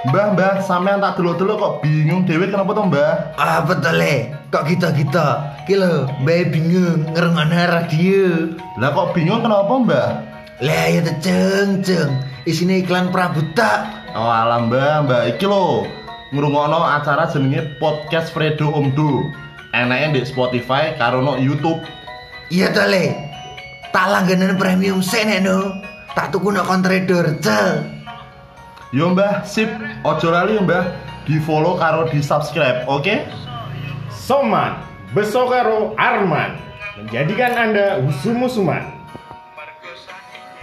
Mbah, mbah, sampean tak delok-delok kok bingung dhewe kenapa to, Mbah? Ah betul le, kok kita kita, kilo, mbak bingung ngerungokno radio. Lah kok bingung kenapa, Mbah? Lah ya tuh ceng isinya iklan prabuta. Oh alam mbah, mbah iki lho ngrungokno acara jenenge podcast Fredo Omdo. Enake di Spotify karo no YouTube. Iya tuh le, tak langganan premium sen no, tak tuku no kontrador cel. Yo mbah, sip. Ojo lali yo mbah. Di follow karo di subscribe, oke? Soman, beso karo Arman menjadikan Anda husu musuman.